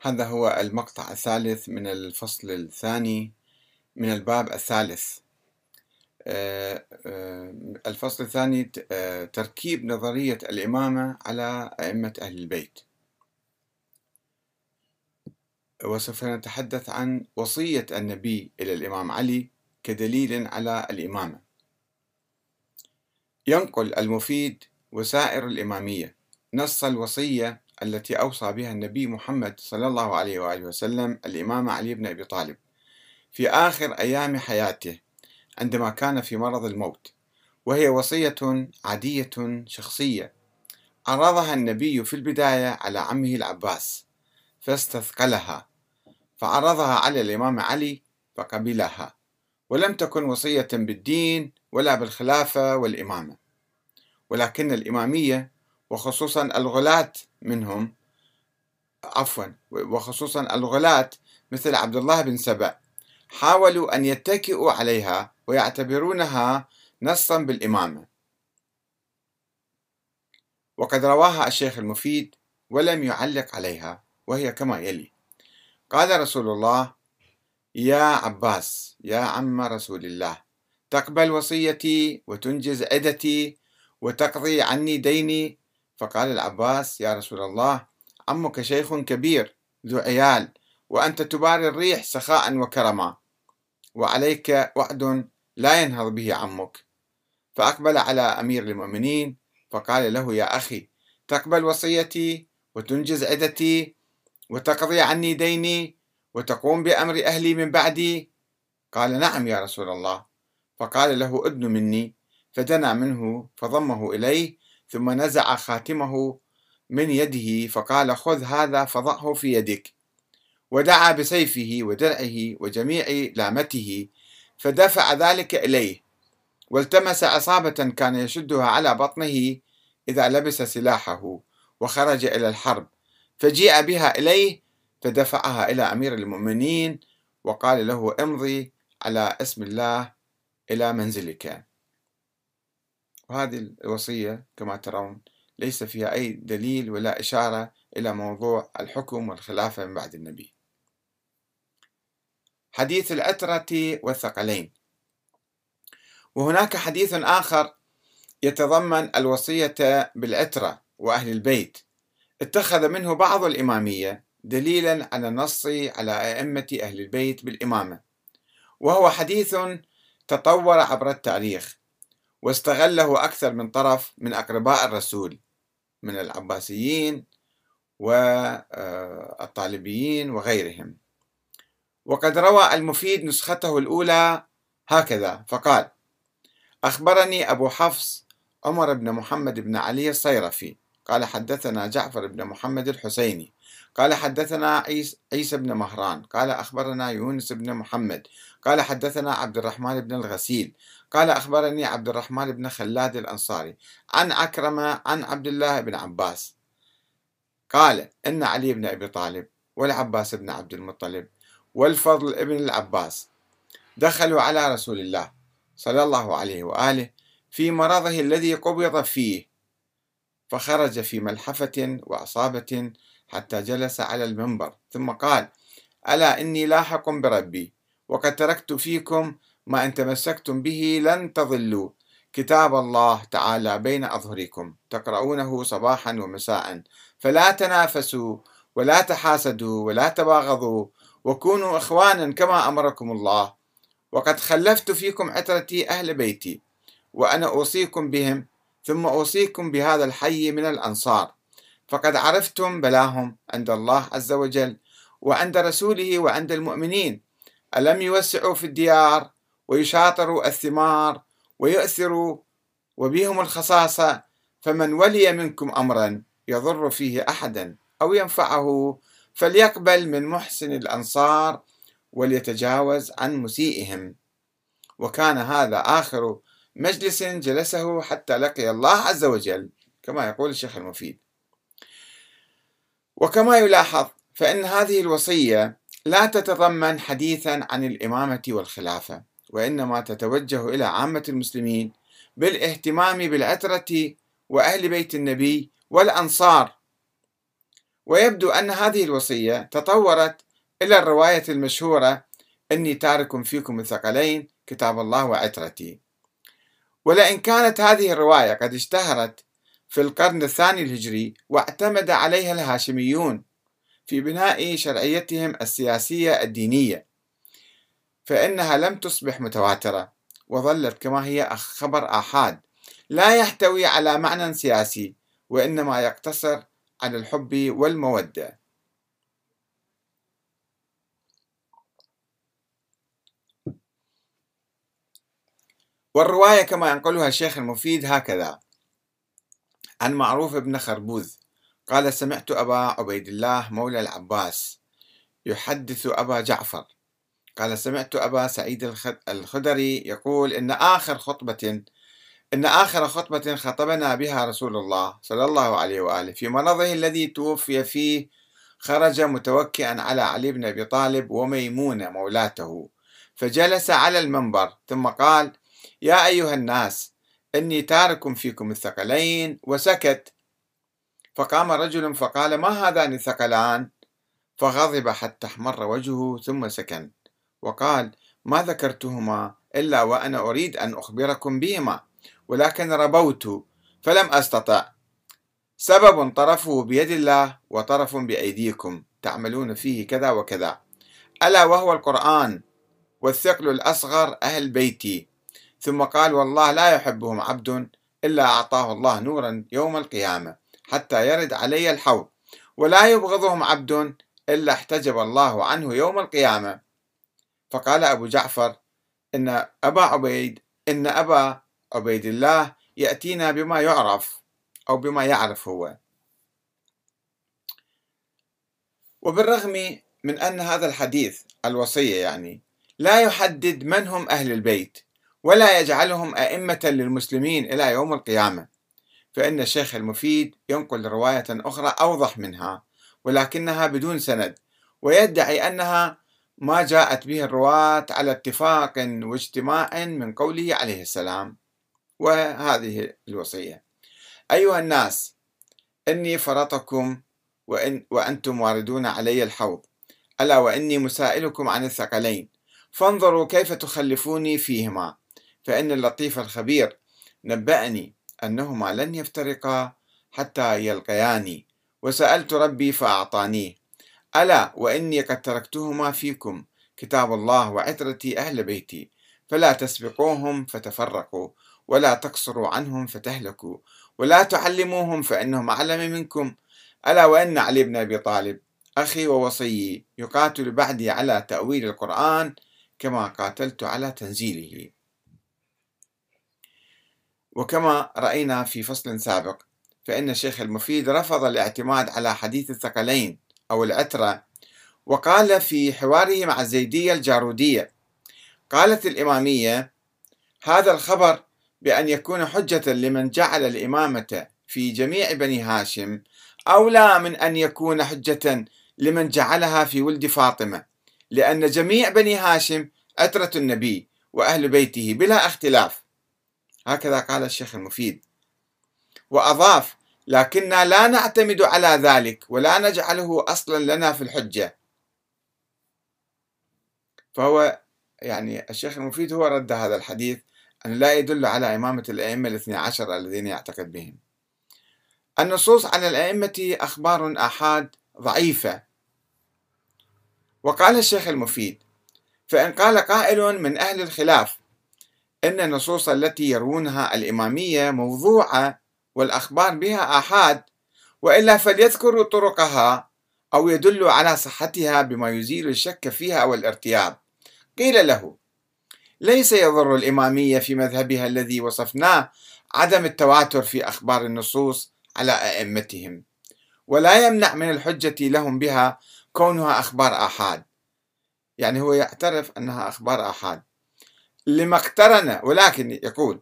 هذا هو المقطع الثالث من الفصل الثاني من الباب الثالث. آه، آه، الفصل الثاني آه، تركيب نظرية الإمامة على أئمة أهل البيت. وسوف نتحدث عن وصية النبي إلى الإمام علي كدليل على الإمامة. ينقل المفيد وسائر الإمامية. نص الوصية التي أوصى بها النبي محمد صلى الله عليه وآله وسلم الإمام علي بن أبي طالب. في آخر أيام حياته عندما كان في مرض الموت وهي وصية عادية شخصية عرضها النبي في البداية على عمه العباس فاستثقلها فعرضها على الإمام علي فقبلها ولم تكن وصية بالدين ولا بالخلافة والإمامة. ولكن الإمامية وخصوصا الغلاة منهم. عفوا وخصوصا الغلاة مثل عبد الله بن سبأ. حاولوا أن يتكئوا عليها ويعتبرونها نصا بالإمامة. وقد رواها الشيخ المفيد ولم يعلق عليها وهي كما يلي. قال رسول الله يا عباس يا عم رسول الله تقبل وصيتي وتنجز عدتي وتقضي عني ديني فقال العباس يا رسول الله عمك شيخ كبير ذو عيال وأنت تباري الريح سخاء وكرما وعليك وعد لا ينهض به عمك. فأقبل على أمير المؤمنين فقال له يا أخي تقبل وصيتي وتنجز عدتي وتقضي عني ديني وتقوم بأمر أهلي من بعدي. قال نعم يا رسول الله. فقال له ادن مني. فدنا منه فضمه إليه ثم نزع خاتمه من يده فقال خذ هذا فضعه في يدك. ودعا بسيفه ودرعه وجميع لامته فدفع ذلك إليه. والتمس عصابة كان يشدها على بطنه إذا لبس سلاحه وخرج إلى الحرب. فجيء بها إليه فدفعها إلى أمير المؤمنين وقال له امضي على اسم الله إلى منزلك. وهذه الوصية كما ترون ليس فيها أي دليل ولا إشارة إلى موضوع الحكم والخلافة من بعد النبي. حديث العترة والثقلين. وهناك حديث آخر يتضمن الوصية بالعترة وأهل البيت. اتخذ منه بعض الإمامية دليلا على النص على أئمة أهل البيت بالإمامة. وهو حديث تطور عبر التاريخ. واستغله أكثر من طرف من أقرباء الرسول من العباسيين والطالبيين وغيرهم. وقد روى المفيد نسخته الأولى هكذا فقال أخبرني أبو حفص عمر بن محمد بن علي الصيرفي. قال حدثنا جعفر بن محمد الحسيني. قال حدثنا عيسى بن مهران. قال أخبرنا يونس بن محمد. قال حدثنا عبد الرحمن بن الغسيل. قال أخبرني عبد الرحمن بن خلاد الأنصاري عن عكرمة عن عبد الله بن عباس. قال إن علي بن أبي طالب والعباس بن عبد المطلب والفضل ابن العباس دخلوا على رسول الله صلى الله عليه وآله في مرضه الذي قبض فيه فخرج في ملحفة وعصابة حتى جلس على المنبر ثم قال ألا إني لاحق بربي وقد تركت فيكم ما إن تمسكتم به لن تضلوا. كتاب الله تعالى بين أظهركم. تقرؤونه صباحا ومساء. فلا تنافسوا ولا تحاسدوا ولا تباغضوا وكونوا إخوانا كما أمركم الله. وقد خلفت فيكم عترتي أهل بيتي وأنا أوصيكم بهم ثم أوصيكم بهذا الحي من الأنصار. فقد عرفتم بلاهم عند الله عز وجل وعند رسوله وعند المؤمنين. ألم يوسعوا في الديار ويشاطروا الثمار ويؤثروا وبهم الخصاصة فمن ولي منكم أمرا يضر فيه أحدا أو ينفعه فليقبل من محسن الأنصار وليتجاوز عن مسيئهم. وكان هذا آخر مجلس جلسه حتى لقي الله عز وجل كما يقول الشيخ المفيد. وكما يلاحظ فإن هذه الوصية لا تتضمن حديثا عن الإمامة والخلافة. وإنما تتوجه إلى عامة المسلمين بالاهتمام بالعترة وأهل بيت النبي والأنصار. ويبدو أن هذه الوصية تطورت إلى الرواية المشهورة إني تارك فيكم الثقلين كتاب الله وعترتي ولئن كانت هذه الرواية قد اشتهرت في القرن الثاني الهجري واعتمد عليها الهاشميون في بناء شرعيتهم السياسية الدينية. فإنها لم تصبح متواترة وظلت كما هي خبر آحاد. لا يحتوي على معنى سياسي وإنما يقتصر على الحب والمودة. والرواية كما ينقلها الشيخ المفيد هكذا عن معروف بن خربوذ قال سمعت أبا عبيد الله مولى العباس يحدث أبا جعفر قال سمعت أبا سعيد الخدري يقول إن آخر خطبة إن آخر خطبة خطبنا بها رسول الله صلى الله عليه وآله في مرضه الذي توفي فيه خرج متوكئا على علي بن أبي طالب وميمونة مولاته فجلس على المنبر ثم قال يا أيها الناس إني تارك فيكم الثقلين وسكت. فقام رجل فقال ما هذان الثقلان؟ فغضب حتى احمر وجهه ثم سكن. وقال ما ذكرتهما إلا وأنا أريد أن أخبركم بهما ولكن ربوت فلم أستطع. سبب طرفه بيد الله وطرف بأيديكم تعملون فيه كذا وكذا. ألا وهو القرآن والثقل الأصغر أهل بيتي. ثم قال والله لا يحبهم عبد إلا أعطاه الله نورا يوم القيامة حتى يرد علي الحوض. ولا يبغضهم عبد إلا احتجب الله عنه يوم القيامة. فقال أبو جعفر إن أبا عبيد إن أبا عبيد الله يأتينا بما يعرف أو بما يعرف هو. وبالرغم من أن هذا الحديث الوصية يعني لا يحدد من هم أهل البيت ولا يجعلهم أئمة للمسلمين إلى يوم القيامة. فإن الشيخ المفيد ينقل رواية أخرى أوضح منها ولكنها بدون سند ويدعي أنها ما جاءت به الرواة على اتفاق واجتماع من قوله عليه السلام وهذه الوصية. أيها الناس إني فرطكم وإن وأنتم واردون علي الحوض. ألا وإني مسائلكم عن الثقلين. فانظروا كيف تخلفوني فيهما. فإن اللطيف الخبير نبأني أنهما لن يفترقا حتى يلقياني. وسألت ربي فأعطانيه. ألا وإني قد تركتهما فيكم كتاب الله وعترتي أهل بيتي فلا تسبقوهم فتفرقوا ولا تقصروا عنهم فتهلكوا ولا تعلموهم فإنهم أعلم منكم. ألا وإن علي بن أبي طالب أخي ووصيي يقاتل بعدي على تأويل القرآن كما قاتلت على تنزيله. وكما رأينا في فصل سابق فإن الشيخ المفيد رفض الاعتماد على حديث الثقلين أو العترة وقال في حواره مع الزيدية الجارودية قالت الإمامية هذا الخبر بأن يكون حجة لمن جعل الإمامة في جميع بني هاشم أولى من أن يكون حجة لمن جعلها في ولد فاطمة لأن جميع بني هاشم عترة النبي وأهل بيته بلا اختلاف. هكذا قال الشيخ المفيد. وأضاف لكننا لا نعتمد على ذلك ولا نجعله أصلا لنا في الحجة. فهو يعني الشيخ المفيد هو رد هذا الحديث أنه لا يدل على إمامة الأئمة الاثني عشر الذين يعتقد بهم. النصوص عن الأئمة أخبار آحاد ضعيفة. وقال الشيخ المفيد فإن قال قائل من أهل الخلاف إن النصوص التي يروونها الإمامية موضوعة والأخبار بها آحاد وإلا فليذكروا طرقها أو يدلوا على صحتها بما يزيل الشك فيها أو الارتياب قيل له ليس يضر الإمامية في مذهبها الذي وصفناه عدم التواتر في أخبار النصوص على أئمتهم ولا يمنع من الحجة لهم بها كونها أخبار آحاد. يعني هو يعترف أنها أخبار آحاد. لما اقترن ولكن يقول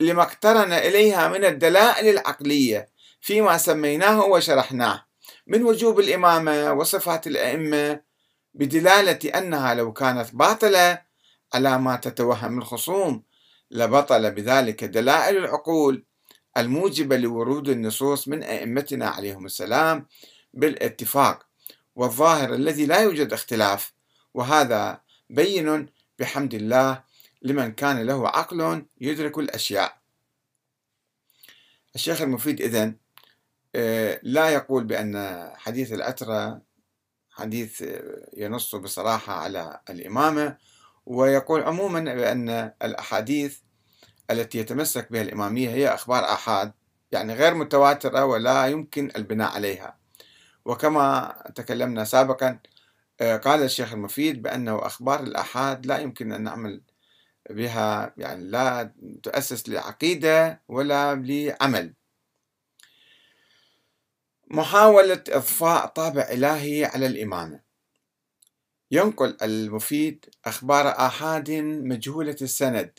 لما اقترن إليها من الدلائل العقلية فيما سميناه وشرحناه من وجوب الإمامة وصفات الأئمة بدلالة أنها لو كانت باطلة على ما تتوهم الخصوم لبطل بذلك دلائل العقول الموجبة لورود النصوص من أئمتنا عليهم السلام بالاتفاق والظاهر الذي لا يوجد اختلاف وهذا بين بحمد الله لمن كان له عقل يدرك الأشياء. الشيخ المفيد إذن آه، لا يقول بأن حديث الأترة حديث آه، ينص بصراحة على الإمامة ويقول عموما بأن الأحاديث التي يتمسك بها الإمامية هي أخبار آحاد يعني غير متواترة ولا يمكن البناء عليها. وكما تكلمنا سابقا آه، قال الشيخ المفيد بأنه أخبار الآحاد لا يمكن أن نعمل بها يعني لا تؤسس لعقيدة ولا لعمل. محاولة إضفاء طابع إلهي على الإمامة. ينقل المفيد أخبار آحاد مجهولة السند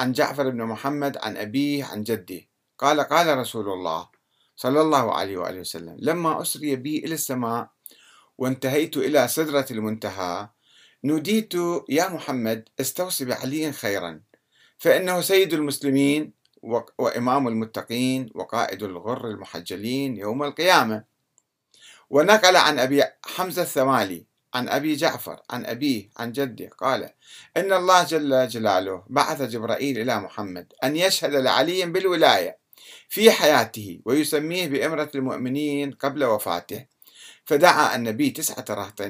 عن جعفر بن محمد عن أبيه عن جده. قال قال رسول الله صلى الله عليه وآله وسلم لما أسري بي إلى السماء وانتهيت إلى سدرة المنتهى نوديت يا محمد استوصي بعلي خيرا فإنه سيد المسلمين وإمام المتقين وقائد الغر المحجلين يوم القيامة. ونقل عن أبي حمزة الثمالي عن أبي جعفر عن أبيه عن جده قال إن الله جل جلاله بعث جبرائيل إلى محمد أن يشهد لعلي بالولاية في حياته ويسميه بإمرة المؤمنين قبل وفاته فدعا النبي تسعة رهط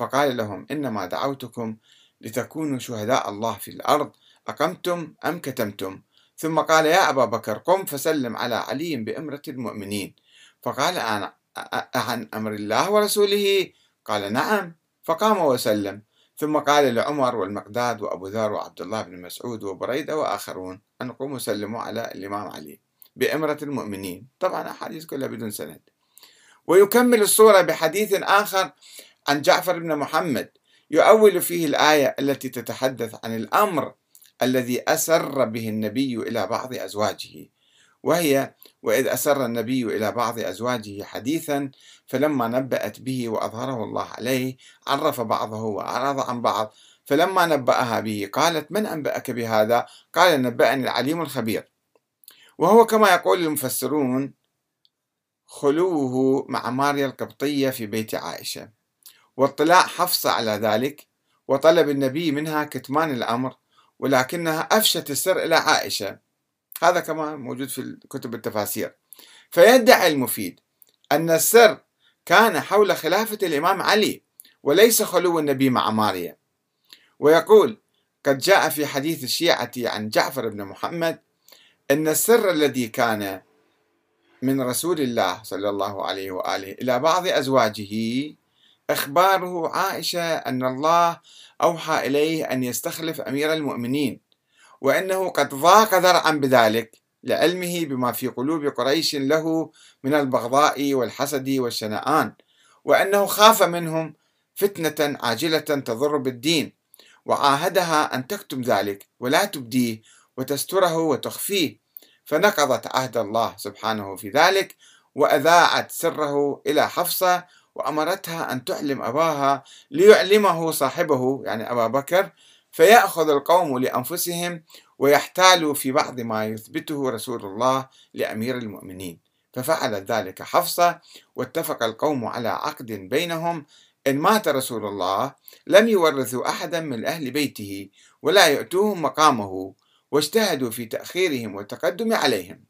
فقال لهم إنما دعوتكم لتكونوا شهداء الله في الأرض. أقمتم أم كتمتم؟ ثم قال يا أبا بكر قم فسلم على علي بأمرة المؤمنين. فقال أنا عن أمر الله ورسوله؟ قال نعم. فقام وسلم. ثم قال لعمر والمقداد وأبو ذر وعبد الله بن مسعود وبريدة وآخرون أن قوموا سلموا على الإمام علي بأمرة المؤمنين. طبعا أحاديث كلها بدون سند. ويكمل الصورة بحديث آخر عن جعفر بن محمد يؤول فيه الآية التي تتحدث عن الأمر الذي أسر به النبي إلى بعض أزواجه. وهي وإذ أسر النبي إلى بعض أزواجه حديثا فلما نبأت به وأظهره الله عليه عرف بعضه وأعرض عن بعض. فلما نبأها به قالت من أنبأك بهذا؟ قال نبأني العليم الخبير. وهو كما يقول المفسرون خلوه مع ماريا القبطية في بيت عائشة. واطلاع حفصة على ذلك وطلب النبي منها كتمان الأمر ولكنها أفشت السر إلى عائشة. هذا كما موجود في كتب التفاسير. فيدعي المفيد أن السر كان حول خلافة الإمام علي وليس خلو النبي مع ماريا. ويقول قد جاء في حديث الشيعة عن جعفر بن محمد أن السر الذي كان من رسول الله صلى الله عليه وآله إلى بعض أزواجه إخباره عائشة أن الله أوحى إليه أن يستخلف أمير المؤمنين وأنه قد ضاق ذرعا بذلك لعلمه بما في قلوب قريش له من البغضاء والحسد والشنآن وأنه خاف منهم فتنة عاجلة تضر بالدين وعاهدها أن تكتم ذلك ولا تبديه وتستره وتخفيه فنقضت عهد الله سبحانه في ذلك وأذاعت سره إلى حفصة وأمرتها أن تعلم أباها ليعلمه صاحبه يعني أبا بكر فيأخذ القوم لأنفسهم ويحتالوا في بعض ما يثبته رسول الله لأمير المؤمنين. ففعلت ذلك حفصة واتفق القوم على عقد بينهم. إن مات رسول الله لم يورثوا أحدا من أهل بيته ولا يؤتوهم مقامه واجتهدوا في تأخيرهم والتقدم عليهم.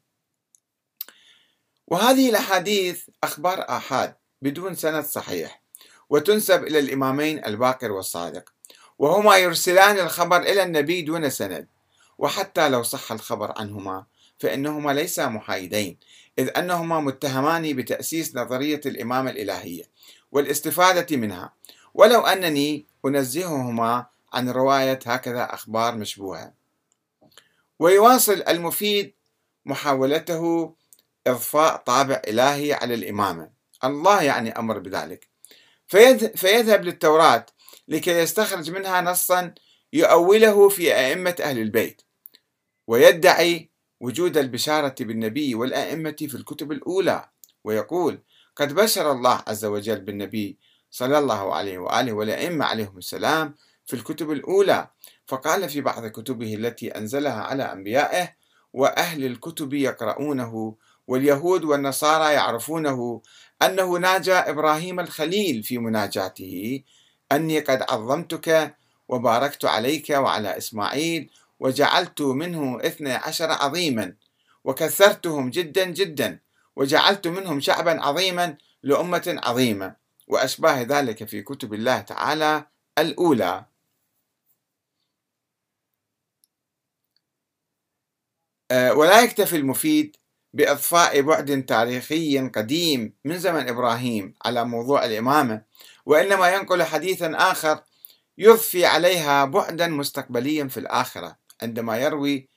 وهذه الأحاديث أخبار آحاد. بدون سند صحيح وتنسب إلى الإمامين الباقر والصادق وهما يرسلان الخبر إلى النبي دون سند وحتى لو صح الخبر عنهما فإنهما ليسا محايدين إذ أنهما متهمان بتأسيس نظرية الإمامة الإلهية والاستفادة منها. ولو أنني أنزههما عن رواية هكذا أخبار مشبوهة. ويواصل المفيد محاولته إضفاء طابع إلهي على الإمامة. الله يعني أمر بذلك. فيذهب للتوراة لكي يستخرج منها نصا يؤوله في أئمة أهل البيت ويدعي وجود البشارة بالنبي والأئمة في الكتب الأولى ويقول قد بشر الله عز وجل بالنبي صلى الله عليه وآله والأئمة عليهم السلام في الكتب الأولى فقال في بعض كتبه التي أنزلها على أنبيائه وأهل الكتب يقرؤونه واليهود والنصارى يعرفونه أنه ناجى إبراهيم الخليل في مناجاته. أني قد عظمتك وباركت عليك وعلى إسماعيل وجعلت منه اثني عشر عظيما وكثرتهم جدا جدا وجعلت منهم شعبا عظيما لأمة عظيمة وأشباه ذلك في كتب الله تعالى الأولى. آه، ولا يكتفي المفيد بإضفاء بعد تاريخي قديم من زمن إبراهيم على موضوع الإمامة وإنما ينقل حديثا آخر يضفي عليها بعدا مستقبليا في الآخرة عندما يروي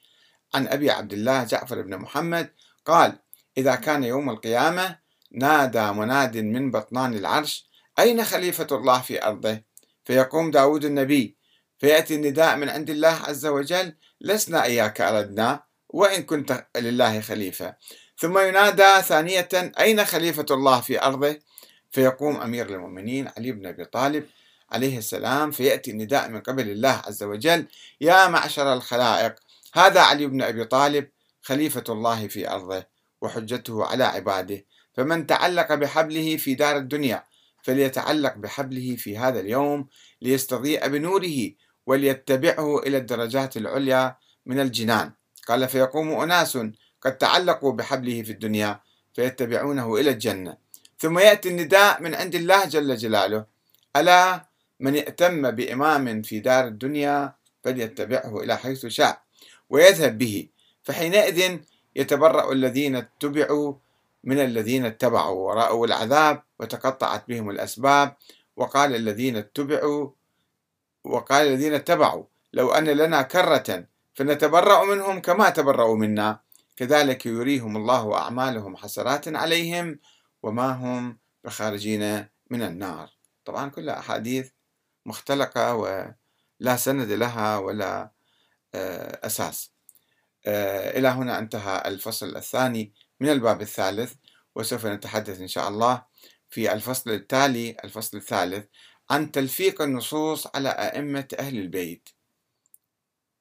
عن أبي عبد الله جعفر بن محمد قال إذا كان يوم القيامة نادى مناد من بطنان العرش أين خليفة الله في أرضه؟ فيقوم داود النبي فيأتي النداء من عند الله عز وجل لسنا إياك أردنا وإن كنت لله خليفة. ثم ينادى ثانية أين خليفة الله في أرضه؟ فيقوم أمير المؤمنين علي بن أبي طالب عليه السلام فيأتي النداء من قبل الله عز وجل يا معشر الخلائق هذا علي بن أبي طالب خليفة الله في أرضه وحجته على عباده. فمن تعلق بحبله في دار الدنيا فليتعلق بحبله في هذا اليوم ليستضيء بنوره وليتبعه إلى الدرجات العليا من الجنان. قال فيقوم أناس قد تعلقوا بحبله في الدنيا فيتبعونه إلى الجنة. ثم يأتي النداء من عند الله جل جلاله. ألا من ائتم بإمام في دار الدنيا فليتبعه إلى حيث شاء ويذهب به. فحينئذ يتبرأ الذين اتبعوا من الذين اتبعوا ورأوا العذاب وتقطعت بهم الأسباب. وقال الذين اتبعوا وقال الذين اتبعوا لو أن لنا كرة فنتبرأ منهم كما تبرأوا منا. كذلك يريهم الله أعمالهم حسرات عليهم وما هم بخارجين من النار. طبعا كلها أحاديث مختلقة ولا سند لها ولا آه، أساس. آه، إلى هنا انتهى الفصل الثاني من الباب الثالث وسوف نتحدث إن شاء الله في الفصل التالي الفصل الثالث عن تلفيق النصوص على أئمة أهل البيت.